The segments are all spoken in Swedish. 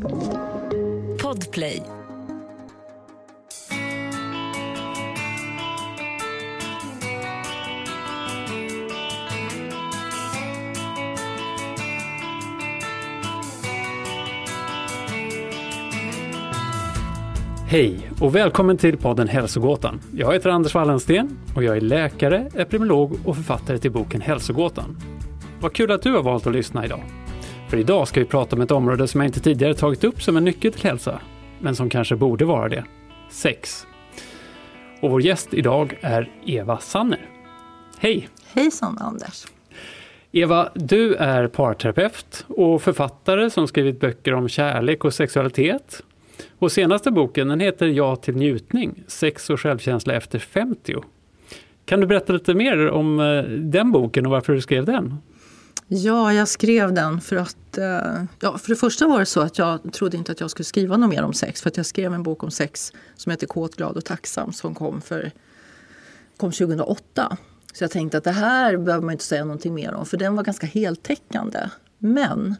Podplay. Hej och välkommen till podden Hälsogåtan. Jag heter Anders Wallensten och jag är läkare, epidemiolog och författare till boken Hälsogåtan. Vad kul att du har valt att lyssna idag. För idag ska vi prata om ett område som jag inte tidigare tagit upp som en nyckel till hälsa, men som kanske borde vara det. Sex. Och vår gäst idag är Eva Sanner. Hej! Hejsan Anders! Eva, du är parterapeut och författare som skrivit böcker om kärlek och sexualitet. Och senaste boken den heter Ja till njutning, sex och självkänsla efter 50. Kan du berätta lite mer om eh, den boken och varför du skrev den? Ja, jag skrev den för att... Eh, ja, för det första var det så att jag trodde inte att jag skulle skriva något mer om sex. För att jag skrev en bok om sex som heter Kåt, glad och tacksam som kom, för, kom 2008. Så jag tänkte att det här behöver man inte säga någonting mer om för den var ganska heltäckande. Men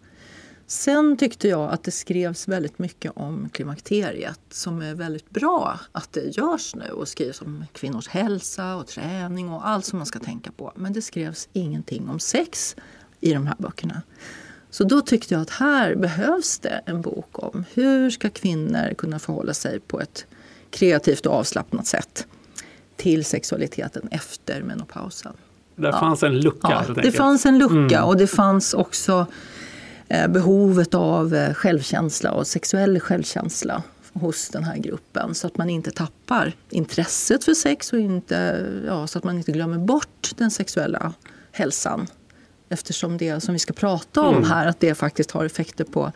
sen tyckte jag att det skrevs väldigt mycket om klimakteriet som är väldigt bra att det görs nu och skrivs om kvinnors hälsa och träning och allt som man ska tänka på. Men det skrevs ingenting om sex i de här böckerna. Så då tyckte jag att här behövs det en bok om hur ska kvinnor kunna förhålla sig på ett kreativt och avslappnat sätt till sexualiteten efter menopausen. Där fanns en lucka Ja, det fanns en lucka och det fanns också eh, behovet av eh, självkänsla och sexuell självkänsla hos den här gruppen så att man inte tappar intresset för sex och inte, ja, så att man inte glömmer bort den sexuella hälsan. Eftersom det som vi ska prata om Mm. här, att det faktiskt har effekter på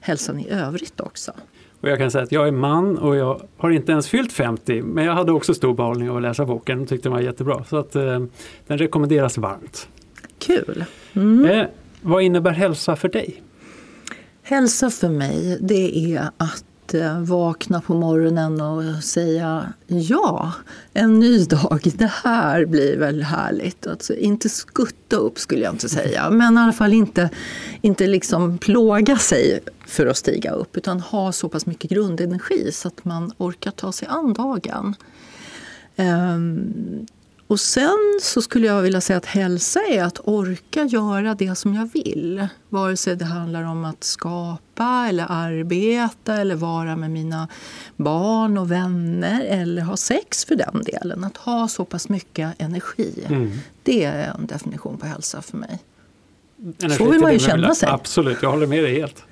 hälsan i övrigt också. Och jag kan säga att jag är man och jag har inte ens fyllt 50 men jag hade också stor behållning av att läsa boken och tyckte den var jättebra. Så att, eh, den rekommenderas varmt. Kul! Eh, vad innebär hälsa för dig? Hälsa för mig, det är att att eh, vakna på morgonen och säga ja, en ny dag, det här blir väl härligt. Alltså, inte skutta upp skulle jag inte säga, men i alla fall inte, inte liksom plåga sig för att stiga upp utan ha så pass mycket grundenergi så att man orkar ta sig an dagen. Ehm, och sen så skulle jag vilja säga att hälsa är att orka göra det som jag vill. Vare sig det handlar om att skapa eller arbeta eller vara med mina barn och vänner eller ha sex för den delen. Att ha så pass mycket energi. Det är en definition på hälsa för mig. Energi Så vill man ju känna sig. Absolut, jag håller med dig helt.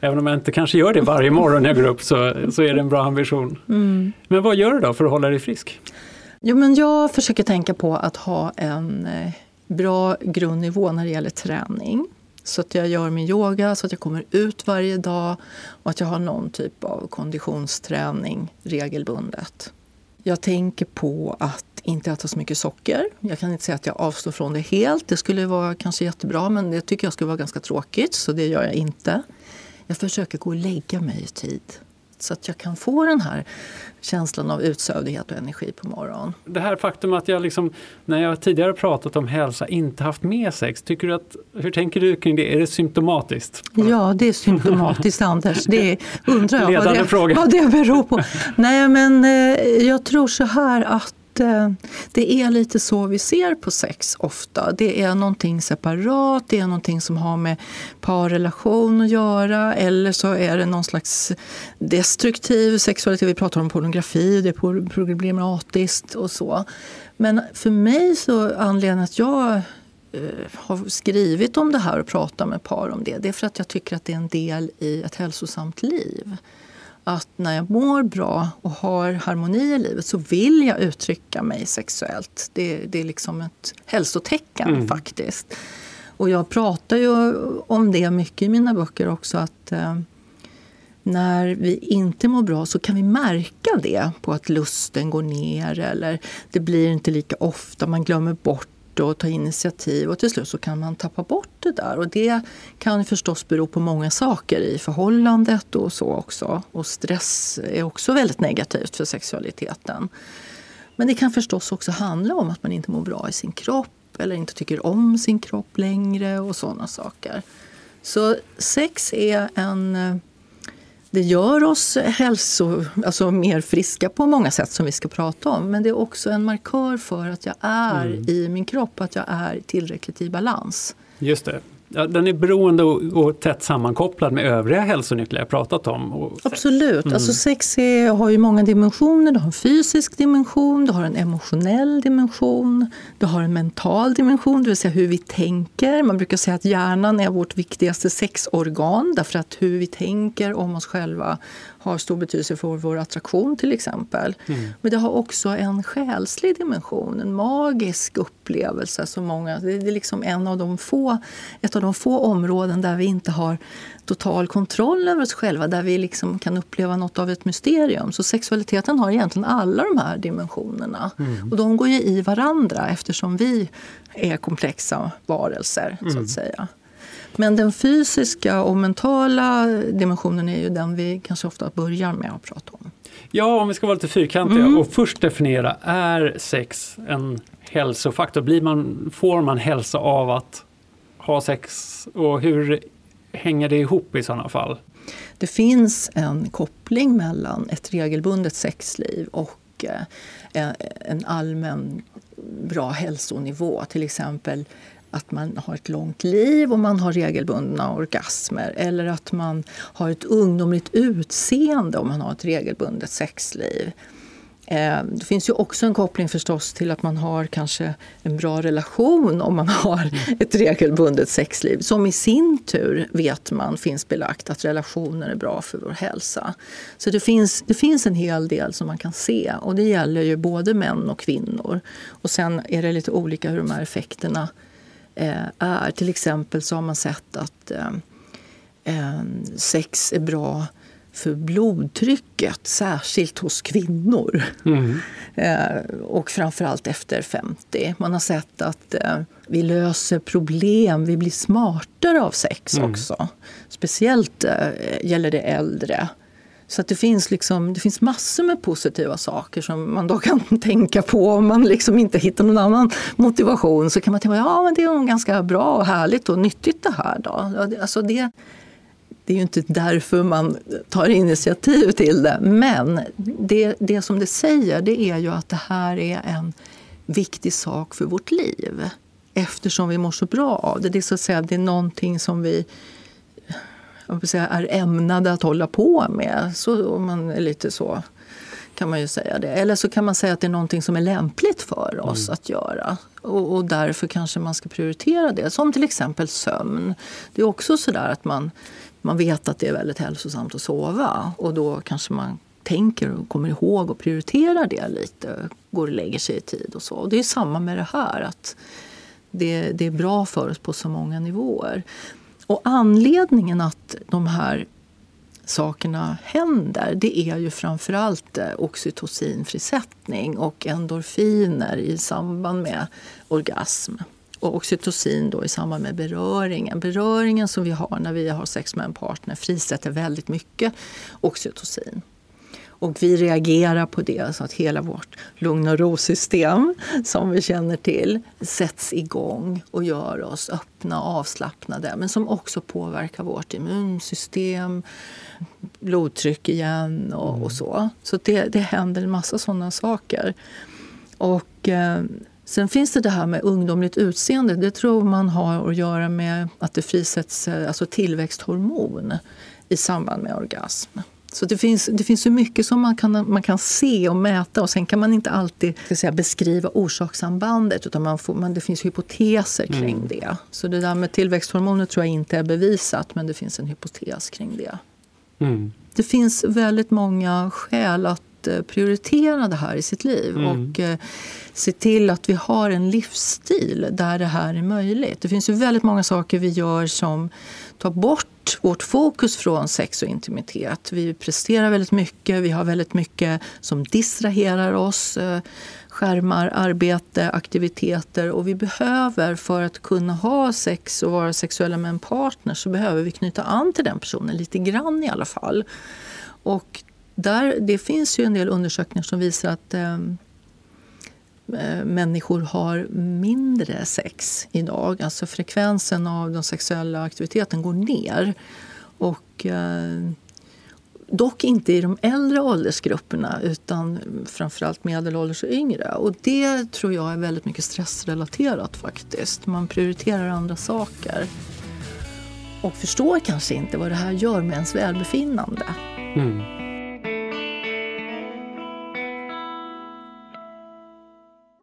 Även om jag inte kanske gör det varje morgon när jag går upp så, så är det en bra ambition. Mm. Men vad gör du då för att hålla dig frisk? Jo, men jag försöker tänka på att ha en eh, bra grundnivå när det gäller träning. Så att jag gör min yoga, så att jag kommer ut varje dag och att jag har någon typ av konditionsträning regelbundet. Jag tänker på att inte äta så mycket socker. Jag kan inte säga att jag avstår från det helt. Det skulle vara kanske jättebra, men det tycker jag skulle vara ganska tråkigt, så det gör jag inte. Jag försöker gå och lägga mig i tid så att jag kan få den här känslan av utsövdhet och energi på morgonen. Det här faktum att jag liksom, när jag tidigare pratat om hälsa inte haft med sex, tycker du att, hur tänker du kring det? Är det symptomatiskt? Ja, det är symptomatiskt Anders. Det är, undrar jag vad det, vad det beror på. Nej, men eh, jag tror så här att Eh, det är lite så vi ser på sex ofta. Det är någonting separat, det är någonting som har med parrelation att göra eller så är det någon slags destruktiv sexualitet. Vi pratar om pornografi, det är problematiskt och så. Men för mig så anledningen att jag eh, har skrivit om det här och pratat med par om det, det är för att jag tycker att det är en del i ett hälsosamt liv. Att när jag mår bra och har harmoni i livet så vill jag uttrycka mig sexuellt. Det, det är liksom ett hälsotecken faktiskt. Och jag pratar ju om det mycket i mina böcker också. att eh, när vi inte mår bra så kan vi märka det på att lusten går ner eller det blir inte lika ofta, man glömmer bort och ta initiativ och till slut så kan man tappa bort det där. Och det kan förstås bero på många saker i förhållandet och så också. Och stress är också väldigt negativt för sexualiteten. Men det kan förstås också handla om att man inte mår bra i sin kropp eller inte tycker om sin kropp längre och sådana saker. Så sex är en, eh, det gör oss hälso, alltså mer friska på många sätt som vi ska prata om. Men det är också en markör för att jag är mm. i min kropp, att jag är tillräckligt i balans. Just det. Ja, den är beroende och, och tätt sammankopplad med övriga hälsonycklar jag pratat om. Och, Absolut. Mm. Alltså sex är, har ju många dimensioner. Det har en fysisk dimension, det har en emotionell dimension, det har en mental dimension, det vill säga hur vi tänker. Man brukar säga att hjärnan är vårt viktigaste sexorgan därför att hur vi tänker om oss själva har stor betydelse för vår attraktion till exempel. Mm. Men det har också en själslig dimension, en magisk upplevelse. Som många, det är liksom en av de få, ett av de få områden där vi inte har total kontroll över oss själva, där vi liksom kan uppleva något av ett mysterium. Så sexualiteten har egentligen alla de här dimensionerna. Mm. Och de går ju i varandra eftersom vi är komplexa varelser, mm. så att mm. säga. Men den fysiska och mentala dimensionen är ju den vi kanske ofta börjar med att prata om. Ja, om vi ska vara lite fyrkantiga mm. och först definiera, är sex en hälsofaktor? Blir man, får man hälsa av att ha sex och hur hänger det ihop i sådana fall? Det finns en koppling mellan ett regelbundet sexliv och eh, en allmän bra hälsonivå. Till exempel att man har ett långt liv och man har regelbundna orgasmer eller att man har ett ungdomligt utseende om man har ett regelbundet sexliv. Eh, det finns ju också en koppling förstås till att man har kanske en bra relation om man har mm. ett regelbundet sexliv. Som i sin tur vet man finns belagt att relationer är bra för vår hälsa. Så det finns, det finns en hel del som man kan se och det gäller ju både män och kvinnor. Och sen är det lite olika hur de här effekterna är. Till exempel så har man sett att eh, eh, sex är bra för blodtrycket, särskilt hos kvinnor. Mm. och framförallt efter 50. Man har sett att vi löser problem, vi blir smartare av sex mm. också. Speciellt gäller det äldre. Så att det, finns liksom, det finns massor med positiva saker som man då kan tänka på om man liksom inte hittar någon annan motivation. Så kan man tänka ja det är nog ganska bra och härligt och nyttigt det här. Då. Alltså det, det är ju inte därför man tar initiativ till det. Men det, det som det säger det är ju att det här är en viktig sak för vårt liv. Eftersom vi mår så bra av det. Det är, så att säga, det är någonting som vi säga, är ämnade att hålla på med. Så, om man är lite så kan man ju säga det. Eller så kan man säga att det är någonting som är lämpligt för oss mm. att göra. Och, och, därför kanske man ska prioritera det. Som till exempel sömn. Det är också så där att man, man vet att det är väldigt hälsosamt att sova. Och då kanske man tänker och kommer ihåg och prioriterar det lite. Går och lägger sig i tid och så. Och det är samma med det här. att det, det är bra för oss på så många nivåer. Och anledningen att de här sakerna händer det är ju framförallt eh, oxytocinfrisättning och endorfiner i samband med orgasm. Och oxytocin då i samband med beröringen. Beröringen som vi har när vi har sex med en partner frisätter väldigt mycket oxytocin. Och vi reagerar på det så att hela vårt lugn och ro-system som vi känner till sätts igång och gör oss öppna och avslappnade. Men som också påverkar vårt immunsystem, blodtryck igen och, mm. och så. Så det, det händer en massa sådana saker. Och... Eh, Sen finns det det här med ungdomligt utseende. Det tror man har att göra med att det frisätts eh, alltså tillväxthormon i samband med orgasm. Så det finns, det finns så mycket som man kan, man kan se och mäta och sen kan man inte alltid säga, beskriva orsakssambandet utan man får, man, det finns hypoteser kring mm. det. Så det där med tillväxthormoner tror jag inte är bevisat men det finns en hypotes kring det. Mm. Det finns väldigt många skäl att prioritera det här i sitt liv mm. och eh, se till att vi har en livsstil där det här är möjligt. Det finns ju väldigt många saker vi gör som tar bort vårt fokus från sex och intimitet. Vi presterar väldigt mycket, vi har väldigt mycket som distraherar oss. Eh, skärmar, arbete, aktiviteter. Och vi behöver, för att kunna ha sex och vara sexuella med en partner, så behöver vi knyta an till den personen lite grann i alla fall. Och där, det finns ju en del undersökningar som visar att eh, eh, människor har mindre sex idag. Alltså frekvensen av den sexuella aktiviteten går ner. Och, eh, Dock inte i de äldre åldersgrupperna utan framförallt medelålders och yngre. Och det tror jag är väldigt mycket stressrelaterat faktiskt. Man prioriterar andra saker och förstår kanske inte vad det här gör med ens välbefinnande. Mm.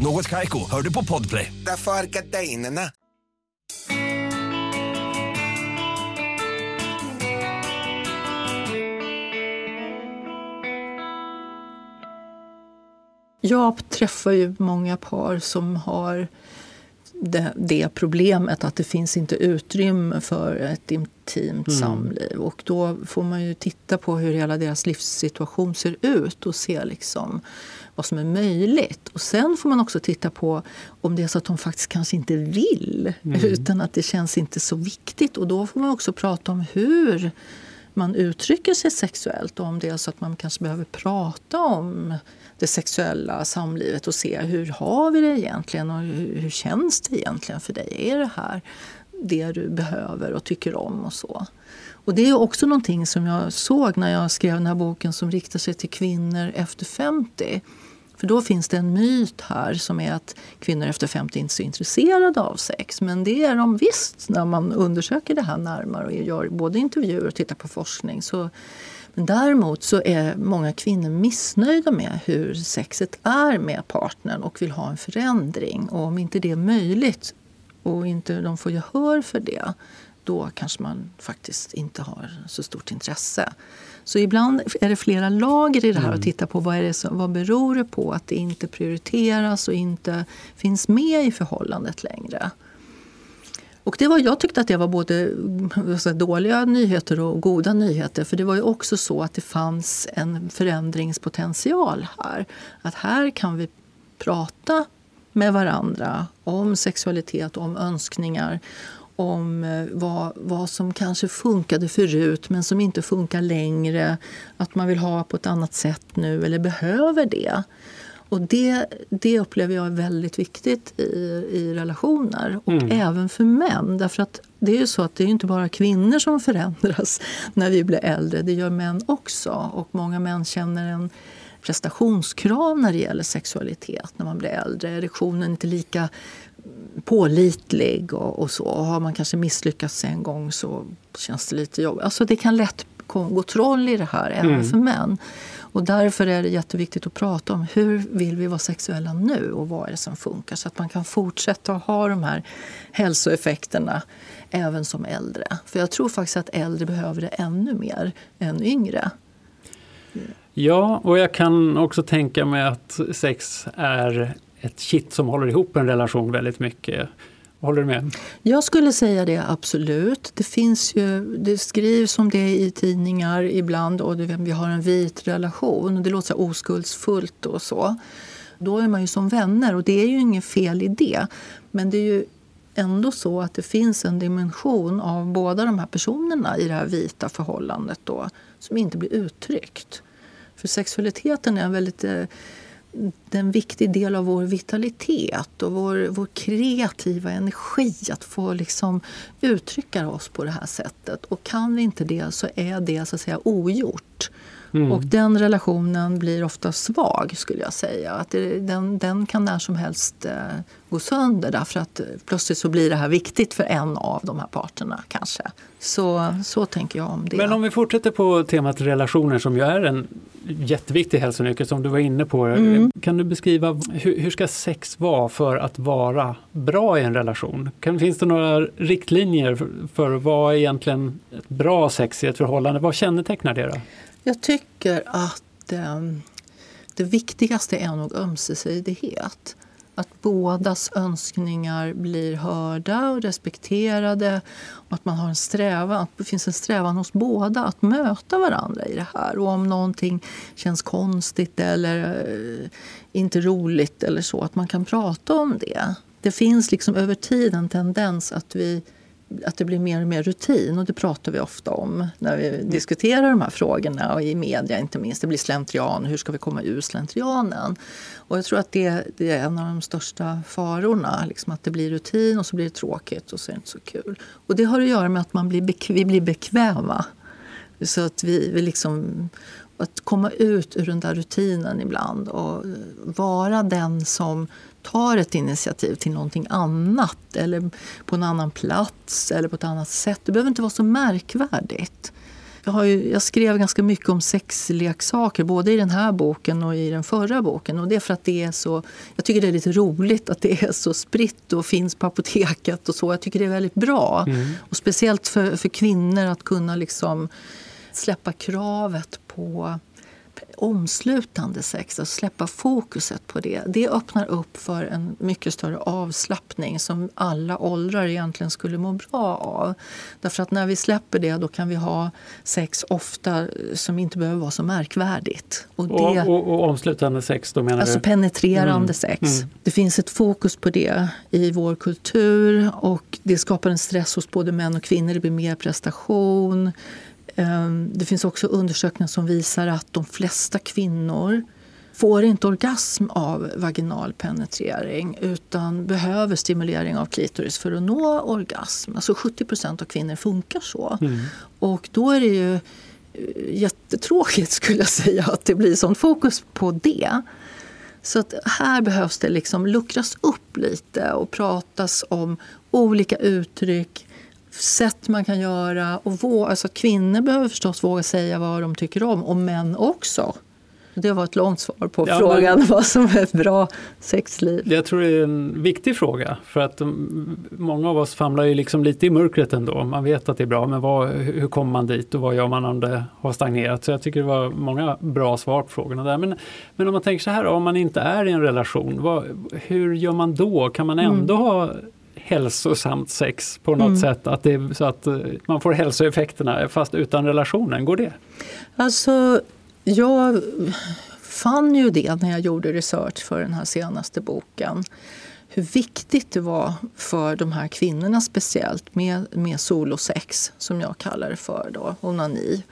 Något kajko, hör du på podplay. Därför är gardinerna. Jag träffar ju många par som har det, det, problemet att det finns inte utrymme för ett intimt mm. samliv. Och då får man ju titta på hur hela deras livssituation ser ut och se liksom vad som är möjligt. Och sen får man också titta på om det är så att de faktiskt kanske inte vill mm. utan att det känns inte så viktigt. Och då får man också prata om hur man uttrycker sig sexuellt och om det är så att man kanske behöver prata om det sexuella samlivet och se hur har vi det egentligen och hur, hur känns det egentligen för dig? Är det här det du behöver och tycker om och så? Och det är också någonting som jag såg när jag skrev den här boken som riktar sig till kvinnor efter 50. För då finns det en myt här som är att kvinnor efter 50 inte är så intresserade av sex. Men det är de visst när man undersöker det här närmare och gör både intervjuer och tittar på forskning. Så men däremot så är många kvinnor missnöjda med hur sexet är med partnern och vill ha en förändring. Och om inte det är möjligt och inte de får gehör för det då kanske man faktiskt inte har så stort intresse. Så ibland är det flera lager i det här mm. att titta på vad, är det som, vad beror det på att det inte prioriteras och inte finns med i förhållandet längre. Och det var, jag tyckte att det var både dåliga nyheter och goda nyheter. För det var ju också så att det fanns en förändringspotential här. Att här kan vi prata med varandra om sexualitet, om önskningar om eh, vad, vad som kanske funkade förut men som inte funkar längre. Att man vill ha på ett annat sätt nu eller behöver det. Och det, det upplever jag är väldigt viktigt i, i relationer och mm. även för män. Därför att det är ju så att det är inte bara kvinnor som förändras när vi blir äldre. Det gör män också. Och många män känner en prestationskrav när det gäller sexualitet när man blir äldre. Erektionen är inte lika pålitlig och, och så. Och har man kanske misslyckats en gång så känns det lite jobbigt. Alltså det kan lätt gå troll i det här även mm. för män. Och därför är det jätteviktigt att prata om hur vill vi vara sexuella nu och vad är det som funkar så att man kan fortsätta att ha de här hälsoeffekterna även som äldre. För jag tror faktiskt att äldre behöver det ännu mer än yngre. Ja, och jag kan också tänka mig att sex är ett kitt som håller ihop en relation väldigt mycket. Håller du med? Jag skulle säga det, absolut. Det, finns ju, det skrivs om det i tidningar ibland och vi har en vit relation. Det låter så oskuldsfullt och så. Då är man ju som vänner och det är ju inget fel i det. Men det är ju ändå så att det finns en dimension av båda de här personerna i det här vita förhållandet då, som inte blir uttryckt. För sexualiteten är väldigt eh, en viktig del av vår vitalitet och vår, vår kreativa energi att få liksom uttrycka oss på det här sättet. Och kan vi inte det så är det så att säga ogjort. Mm. Och den relationen blir ofta svag skulle jag säga. Att det, den, den kan när som helst eh, gå sönder därför att plötsligt så blir det här viktigt för en av de här parterna kanske. Så, så tänker jag om det. Men om vi fortsätter på temat relationer som ju är en jätteviktig hälsonyckel som du var inne på. Mm. Kan du beskriva hur, hur, ska sex vara för att vara bra i en relation? Kan, finns det några riktlinjer för, för vad är egentligen ett bra sex i ett förhållande? Vad kännetecknar det? Då? Jag tycker att eh, det viktigaste är nog ömsesidighet. Att bådas önskningar blir hörda och respekterade. Och att man har en strävan, att det finns en strävan hos båda att möta varandra i det här. Och om någonting känns konstigt eller eh, inte roligt eller så, att man kan prata om det. Det finns liksom över tid en tendens att vi att det blir mer och mer rutin och det pratar vi ofta om när vi mm. diskuterar de här frågorna och i media inte minst. Det blir slentrian, hur ska vi komma ur slentrianen? Och jag tror att det, det är en av de största farorna, liksom att det blir rutin och så blir det tråkigt och så är det inte så kul. Och det har att göra med att man blir vi blir bekväma. Så att vi, vi liksom, att komma ut ur den där rutinen ibland och vara den som tar ett initiativ till någonting annat eller på en annan plats eller på ett annat sätt. Det behöver inte vara så märkvärdigt. Jag, har ju, jag skrev ganska mycket om sexleksaker både i den här boken och i den förra boken. Och det är för att det är så, jag tycker det är lite roligt att det är så spritt och finns på apoteket och så. Jag tycker det är väldigt bra. Mm. Och speciellt för, för kvinnor att kunna liksom släppa kravet på omslutande sex, att släppa fokuset på det, det öppnar upp för en mycket större avslappning som alla åldrar egentligen skulle må bra av. Därför att när vi släpper det då kan vi ha sex ofta som inte behöver vara så märkvärdigt. Och, det, och, och, och omslutande sex då menar alltså du? penetrerande mm. sex. Mm. Det finns ett fokus på det i vår kultur och det skapar en stress hos både män och kvinnor. Det blir mer prestation det finns också undersökningar som visar att de flesta kvinnor får inte orgasm av vaginal penetrering utan behöver stimulering av klitoris för att nå orgasm. Alltså 70% av kvinnor funkar så. Mm. Och då är det ju eh, jättetråkigt skulle jag säga att det blir sånt fokus på det. Så att här behövs det liksom luckras upp lite och pratas om olika uttryck sätt man kan göra. Och våga, alltså kvinnor behöver förstås våga säga vad de tycker om, och män också. Det var ett långt svar på ja, frågan men, vad som är ett bra sexliv. Jag tror det är en viktig fråga för att många av oss famlar ju liksom lite i mörkret ändå. Man vet att det är bra men vad, hur kommer man dit och vad gör man om det har stagnerat? Så jag tycker det var många bra svar på frågorna där. Men, men om man tänker så här, om man inte är i en relation, vad, hur gör man då? Kan man ändå mm. ha hälsosamt sex på något mm. sätt, att det, så att eh, man får hälsoeffekterna fast utan relationen. Går det? Alltså, jag fann ju det när jag gjorde research för den här senaste boken. Hur viktigt det var för de här kvinnorna speciellt med, med solosex, som jag kallar det för, då, onani.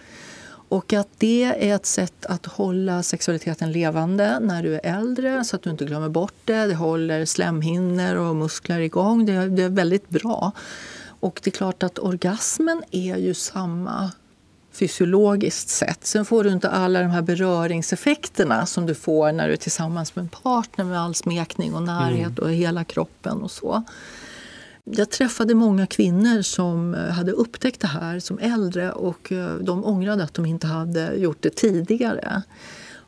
Och att det är ett sätt att hålla sexualiteten levande när du är äldre så att du inte glömmer bort det. Det håller slemhinnor och muskler igång. Det är, det är väldigt bra. Och det är klart att orgasmen är ju samma fysiologiskt sett. Sen får du inte alla de här beröringseffekterna som du får när du är tillsammans med en partner med all smekning och närhet mm. och hela kroppen och så. Jag träffade många kvinnor som eh, hade upptäckt det här som äldre och eh, de ångrade att de inte hade gjort det tidigare.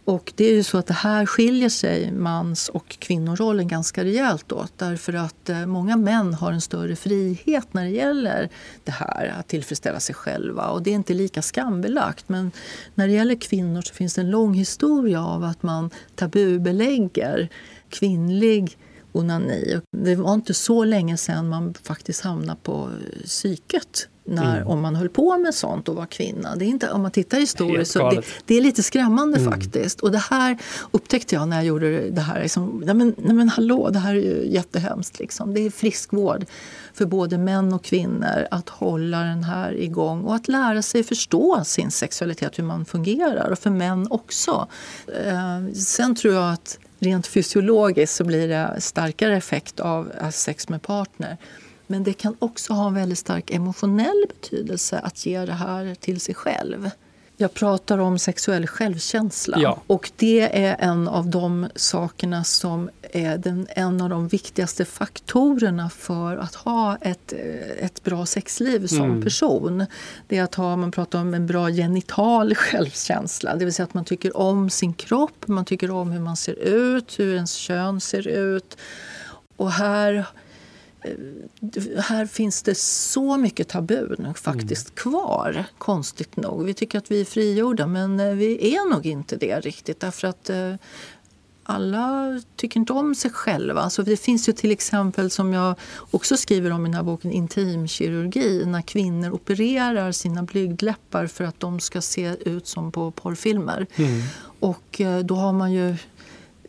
Och det är ju så att det här skiljer sig mans och kvinnorollen ganska rejält åt därför att eh, många män har en större frihet när det gäller det här att tillfredsställa sig själva och det är inte lika skambelagt. Men när det gäller kvinnor så finns det en lång historia av att man tabubelägger kvinnlig onani. Det var inte så länge sedan man faktiskt hamnade på psyket när, mm. om man höll på med sånt och var kvinna. Det är inte, om man tittar historiskt så det, det är lite skrämmande mm. faktiskt. Och det här upptäckte jag när jag gjorde det här. Liksom, nej, men, nej men hallå, det här är ju jättehemskt. Liksom. Det är friskvård för både män och kvinnor att hålla den här igång och att lära sig förstå sin sexualitet, hur man fungerar. Och för män också. Eh, sen tror jag att rent fysiologiskt så blir det starkare effekt av eh, sex med partner. Men det kan också ha en väldigt stark emotionell betydelse att ge det här till sig själv. Jag pratar om sexuell självkänsla. Ja. Och det är en av de sakerna som är den, en av de viktigaste faktorerna för att ha ett, ett bra sexliv som mm. person. Det är att ha, man pratar om en bra genital självkänsla. Det vill säga att man tycker om sin kropp, man tycker om hur man ser ut, hur ens kön ser ut. Och här Eh, här finns det så mycket tabun faktiskt mm. kvar, konstigt nog. Vi tycker att vi är frigjorda, men eh, vi är nog inte det riktigt. Därför att eh, alla tycker inte om sig själva. Alltså det finns ju till exempel, som jag också skriver om i den här boken, intimkirurgi. När kvinnor opererar sina blygdläppar för att de ska se ut som på porrfilmer. Mm. Och eh, då har man ju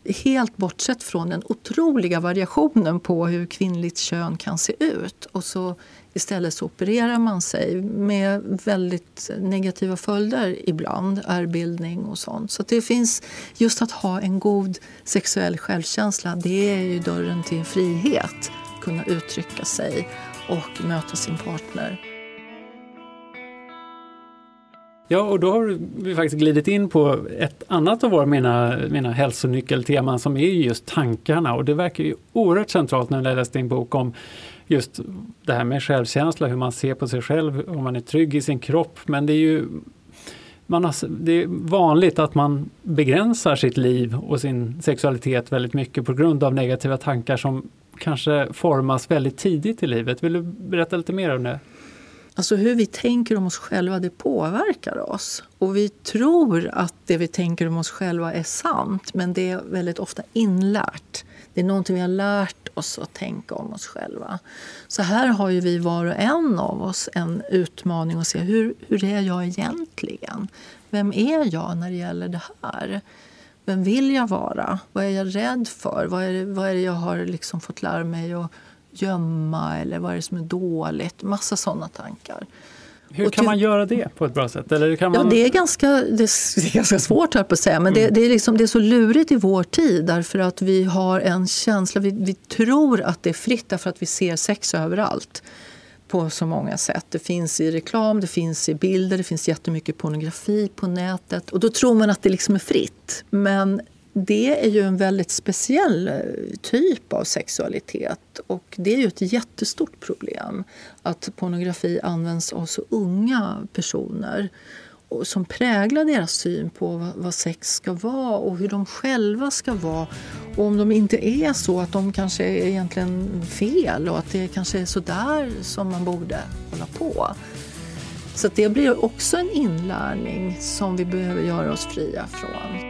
helt bortsett från den otroliga variationen på hur kvinnligt kön kan se ut. Och så istället så opererar man sig med väldigt negativa följder ibland, ärrbildning och sånt. Så det finns, just att ha en god sexuell självkänsla, det är ju dörren till frihet. Kunna uttrycka sig och möta sin partner. Ja, och då har vi faktiskt glidit in på ett annat av våra mina, mina hälsonyckelteman som är just tankarna och det verkar ju oerhört centralt när jag läste din bok om just det här med självkänsla, hur man ser på sig själv, om man är trygg i sin kropp. Men det är ju man har, det är vanligt att man begränsar sitt liv och sin sexualitet väldigt mycket på grund av negativa tankar som kanske formas väldigt tidigt i livet. Vill du berätta lite mer om det? Alltså hur vi tänker om oss själva, det påverkar oss. Och vi tror att det vi tänker om oss själva är sant, men det är väldigt ofta inlärt. Det är någonting vi har lärt oss att tänka om oss själva. Så här har ju vi var och en av oss en utmaning att se hur, hur är jag egentligen? Vem är jag när det gäller det här? Vem vill jag vara? Vad är jag rädd för? Vad är det, vad är det jag har liksom fått lära mig att gömma? Eller vad är det som är dåligt? Massa sådana tankar. Hur kan man göra det på ett bra sätt? Eller kan man... ja, det, är ganska, det är ganska svårt här på att säga, men mm. det, det, är liksom, det är så lurigt i vår tid därför att vi har en känsla, vi, vi tror att det är fritt därför att vi ser sex överallt på så många sätt. Det finns i reklam, det finns i bilder, det finns jättemycket pornografi på nätet. Och då tror man att det liksom är fritt. Men det är ju en väldigt speciell eh, typ av sexualitet och det är ju ett jättestort problem att pornografi används av så unga personer och som präglar deras syn på vad sex ska vara och hur de själva ska vara. Och om de inte är så, att de kanske är egentligen fel och att det kanske är så där som man borde hålla på. Så det blir också en inlärning som vi behöver göra oss fria från.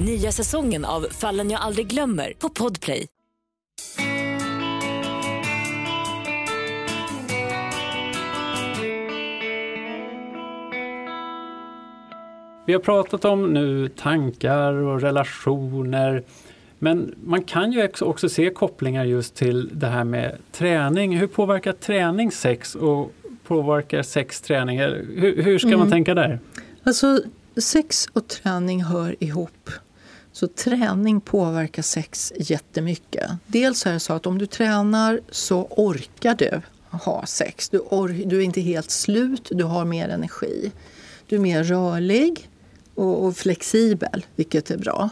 Nya säsongen av Fallen jag aldrig glömmer på Podplay. Vi har pratat om nu tankar och relationer. Men man kan ju också se kopplingar just till det här med träning. Hur påverkar träning sex och påverkar sex träning? Hur, hur ska mm. man tänka där? Alltså, sex och träning hör ihop. Så träning påverkar sex jättemycket. Dels är det så att om du tränar så orkar du ha sex. Du, or- du är inte helt slut, du har mer energi. Du är mer rörlig och, och flexibel, vilket är bra.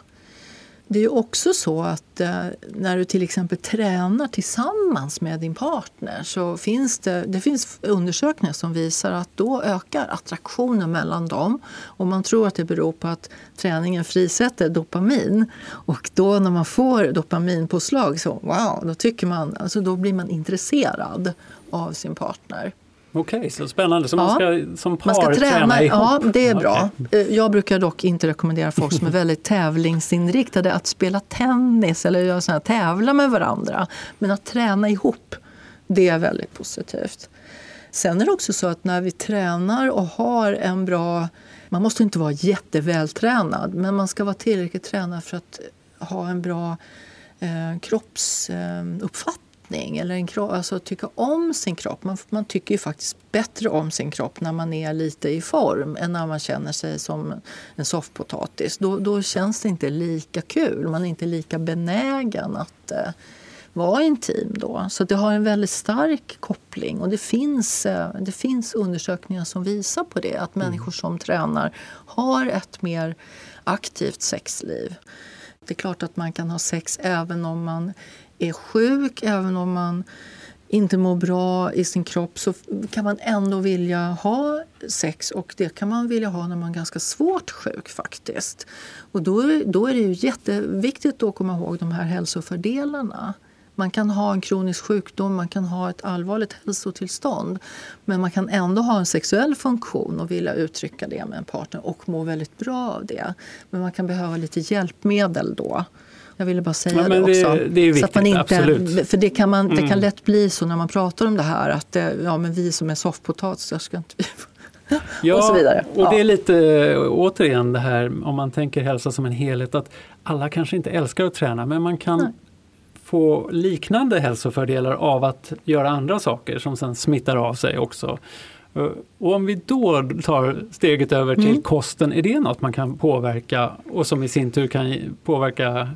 Det är också så att eh, när du till exempel tränar tillsammans med din partner så finns det, det finns undersökningar som visar att då ökar attraktionen mellan dem. Och man tror att det beror på att träningen frisätter dopamin. Och då när man får dopaminpåslag så wow, då, tycker man, alltså då blir man intresserad av sin partner. Okej, okay, så spännande. Så ja. man ska som par man ska träna, träna ihop? Ja, det är bra. Okay. Eh, jag brukar dock inte rekommendera folk som är väldigt tävlingsinriktade att spela tennis eller göra såna tävla med varandra. Men att träna ihop, det är väldigt positivt. Sen är det också så att när vi tränar och har en bra... Man måste inte vara jättevältränad, men man ska vara tillräckligt tränad för att ha en bra eh, kroppsuppfattning njutning eller en kropp, alltså tycka om sin kropp. Man, man tycker ju faktiskt bättre om sin kropp när man är lite i form än när man känner sig som en soffpotatis. Då, då känns det inte lika kul. Man är inte lika benägen att eh, vara intim. Då. Så det har en väldigt stark koppling. Och det finns, eh, det finns undersökningar som visar på det. Att människor som tränar har ett mer aktivt sexliv. Det är klart att man kan ha sex även om man är sjuk, även om man inte mår bra i sin kropp så kan man ändå vilja ha sex och det kan man vilja ha när man är ganska svårt sjuk faktiskt. Och då, då är det ju jätteviktigt att komma ihåg de här hälsofördelarna. Man kan ha en kronisk sjukdom, man kan ha ett allvarligt hälsotillstånd men man kan ändå ha en sexuell funktion och vilja uttrycka det med en partner och må väldigt bra av det. Men man kan behöva lite hjälpmedel då. Jag ville bara säga ja, det också. Det, det är viktigt, så att man inte, absolut. För det kan, man, det kan mm. lätt bli så när man pratar om det här att det, ja, men vi som är soffpotatisar ska inte Ja, och så vidare. och det är lite återigen det här om man tänker hälsa som en helhet att alla kanske inte älskar att träna men man kan Nej. få liknande hälsofördelar av att göra andra saker som sen smittar av sig också. Och om vi då tar steget över till mm. kosten, är det något man kan påverka och som i sin tur kan påverka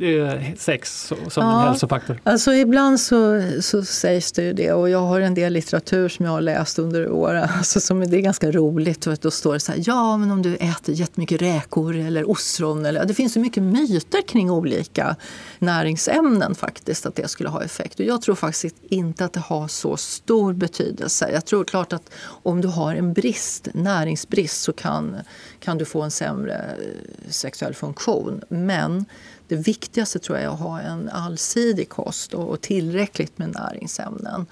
eh, sex som ja, en hälsofaktor? Alltså ibland så, så sägs det ju det och jag har en del litteratur som jag har läst under åren alltså som det är ganska roligt. Och då står det så här, ja men om du äter jättemycket räkor eller ostron. Eller, det finns så mycket myter kring olika näringsämnen faktiskt att det skulle ha effekt. Och jag tror faktiskt inte att det har så stor betydelse. Jag tror klart att om du har en brist, näringsbrist så kan, kan du få en sämre eh, sexuell funktion. Men det viktigaste tror jag är att ha en allsidig kost och, och tillräckligt med näringsämnen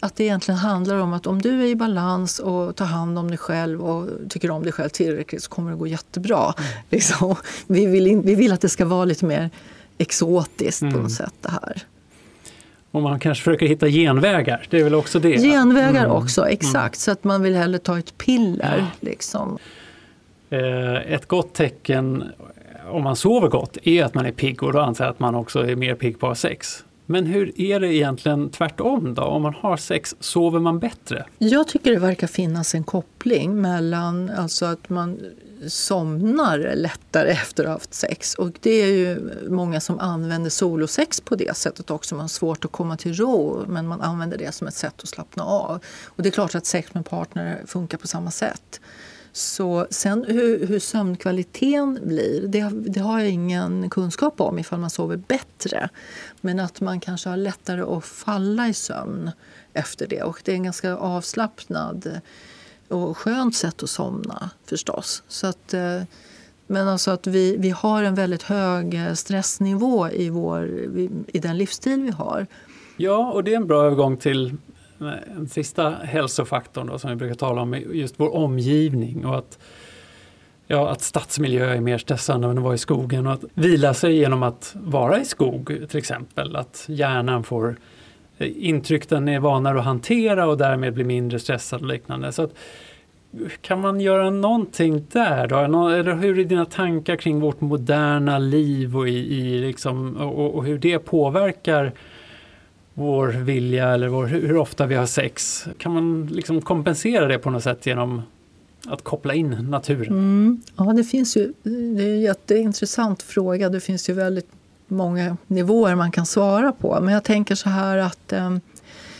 att det egentligen handlar om att om du är i balans och tar hand om dig själv och tycker om dig själv tillräckligt så kommer det gå jättebra. Mm. Liksom. Vi, vill in, vi vill att det ska vara lite mer exotiskt mm. på något sätt det här. Och man kanske försöker hitta genvägar, det är väl också det? Genvägar mm. också, mm. exakt. Så att man vill hellre ta ett piller. Ja. Liksom. Eh, ett gott tecken om man sover gott är att man är pigg och då anser jag att man också är mer pigg på att ha sex. Men hur är det egentligen tvärtom då? Om man har sex, sover man bättre? Jag tycker det verkar finnas en koppling mellan alltså att man somnar lättare efter att ha haft sex. Och det är ju många som använder solosex på det sättet också. Man har svårt att komma till ro men man använder det som ett sätt att slappna av. Och det är klart att sex med partner funkar på samma sätt. Så sen hur, hur sömnkvaliteten blir, det, det, har jag ingen kunskap om ifall man sover bättre. Men att man kanske har lättare att falla i sömn efter det. Och det är en ganska avslappnad och skönt sätt att somna förstås. Så att, eh, men alltså att vi, vi har en väldigt hög eh, stressnivå i, vår, i den livsstil vi har. Ja, och det är en bra övergång till eh, den sista hälsofaktorn då, som vi brukar tala om, just vår omgivning och att, ja, att stadsmiljö är mer stressande än att vara i skogen och att vila sig genom att vara i skog till exempel. Att hjärnan får intryck den är vanare att hantera och därmed blir mindre stressad och liknande. Så att, kan man göra någonting där då? Eller hur är dina tankar kring vårt moderna liv och, i, i liksom, och, och hur det påverkar vår vilja eller vår, hur ofta vi har sex? Kan man liksom kompensera det på något sätt genom att koppla in naturen? Mm. Ja, det finns ju, det är en jätteintressant fråga. Det finns ju väldigt många nivåer man kan svara på. Men jag tänker så här att eh,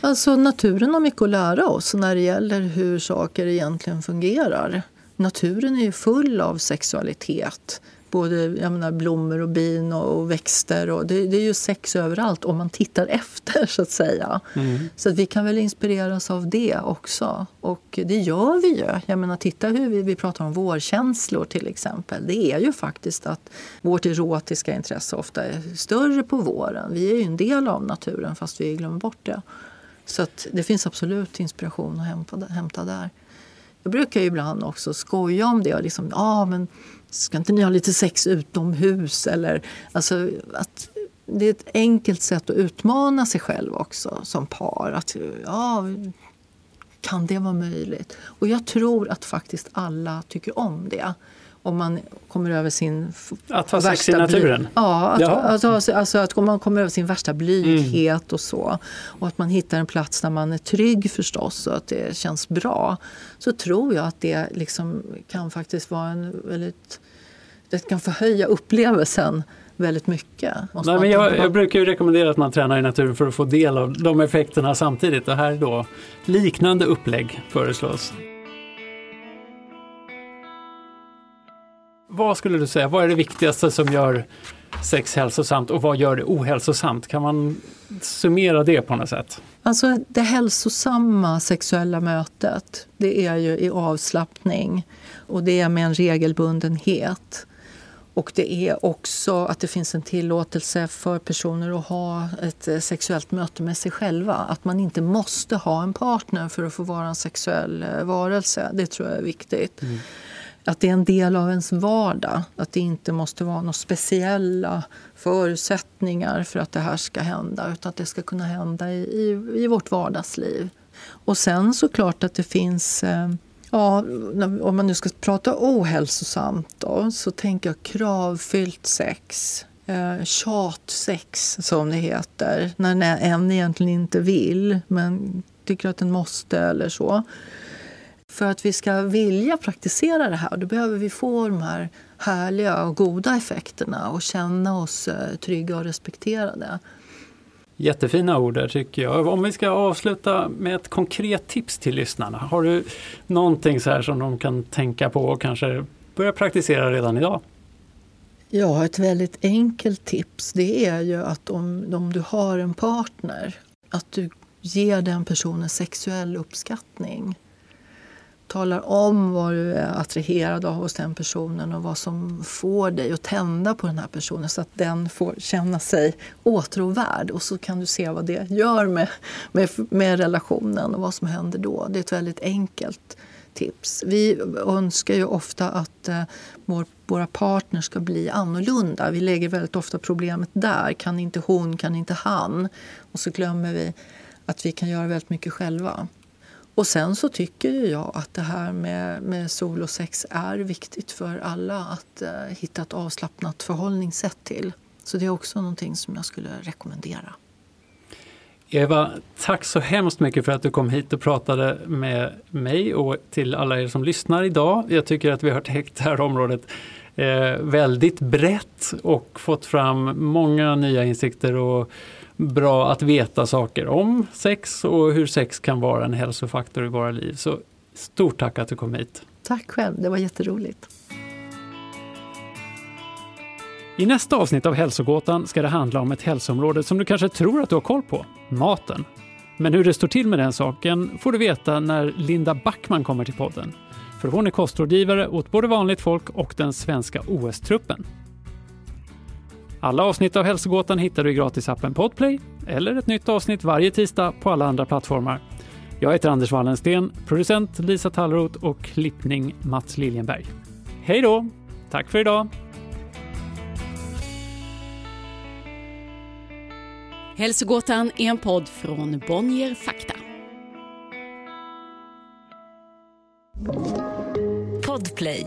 alltså naturen har mycket att lära oss när det gäller hur saker egentligen fungerar. Naturen är ju full av sexualitet både jag menar, blommor och bin och, och växter. Och det, det, är ju sex överallt om man tittar efter så att säga. Mm. Så att vi kan väl inspireras av det också. Och det gör vi ju. Jag menar, titta hur vi, vi pratar om vårkänslor till exempel. Det är ju faktiskt att vårt erotiska intresse ofta är större på våren. Vi är ju en del av naturen fast vi glömmer bort det. Så att det finns absolut inspiration att hämta, hämta där. Jag brukar ibland också skoja om det. Liksom, ah, men ska inte ni ha lite sex utomhus? Eller, alltså, att det är ett enkelt sätt att utmana sig själv också som par. Att, ja, kan det vara möjligt? Och jag tror att faktiskt alla tycker om det om man kommer över sin Att ha sex i naturen? Ja, att, alltså, alltså, alltså, att man kommer över sin värsta blyghet mm. och så. Och att man hittar en plats där man är trygg förstås och att det känns bra. Så tror jag att det liksom kan faktiskt vara en väldigt... Det kan förhöja upplevelsen väldigt mycket. Nej, men jag, jag, brukar ju rekommendera att man tränar i naturen för att få del av de effekterna samtidigt och här då liknande upplägg föreslås. Vad skulle du säga, vad är det viktigaste som gör sex hälsosamt och vad gör det ohälsosamt? Kan man summera det på något sätt? Alltså det hälsosamma sexuella mötet, det är ju i avslappning och det är med en regelbundenhet. Och det är också att det finns en tillåtelse för personer att ha ett eh, sexuellt möte med sig själva. Att man inte måste ha en partner för att få vara en sexuell eh, varelse. Det tror jag är viktigt. Mm. Att det är en del av ens vardag. Att det inte måste vara några speciella förutsättningar för att det här ska hända. Utan att det ska kunna hända i, i, i vårt vardagsliv. Och sen såklart att det finns eh, Ja, om man nu ska prata ohälsosamt då, så tänker jag kravfyllt sex. Eh, tjatsex som det heter, när en egentligen inte vill men tycker att den måste eller så. För att vi ska vilja praktisera det här då behöver vi få de här härliga och goda effekterna och känna oss eh, trygga och respekterade. Jättefina ord där tycker jag. Om vi ska avsluta med ett konkret tips till lyssnarna. Har du någonting så här som de kan tänka på och kanske börja praktisera redan idag? Ja, ett väldigt enkelt tips det är ju att om, om du har en partner att du ger den personen sexuell uppskattning talar om vad du är attraherad av hos den personen och vad som får dig att tända på den här personen så att den får känna sig åtråvärd. Och så kan du se vad det gör med, med, med relationen och vad som händer då. Det är ett väldigt enkelt tips. Vi önskar ju ofta att eh, vår, våra partners ska bli annorlunda. Vi lägger väldigt ofta problemet där. Kan inte hon, kan inte han? Och så glömmer vi att vi kan göra väldigt mycket själva. Och sen så tycker jag att det här med, med sex är viktigt för alla att eh, hitta ett avslappnat förhållningssätt till. Så det är också någonting som jag skulle rekommendera. Eva, tack så hemskt mycket för att du kom hit och pratade med mig och till alla er som lyssnar idag. Jag tycker att vi har täckt det här området eh, väldigt brett och fått fram många nya insikter och bra att veta saker om sex och hur sex kan vara en hälsofaktor i våra liv. Så stort tack att du kom hit. Tack själv, det var jätteroligt. I nästa avsnitt av Hälsogåtan ska det handla om ett hälsoområde som du kanske tror att du har koll på, maten. Men hur det står till med den saken får du veta när Linda Backman kommer till podden. För hon är kostrådgivare åt både vanligt folk och den svenska OS-truppen. Alla avsnitt av Hälsogåtan hittar du i gratisappen Podplay eller ett nytt avsnitt varje tisdag på alla andra plattformar. Jag heter Anders Wallensten, producent Lisa Tallroth och klippning Mats Liljenberg. Hej då! Tack för idag! Hälsogåtan är en podd från Bonnier Fakta. Podplay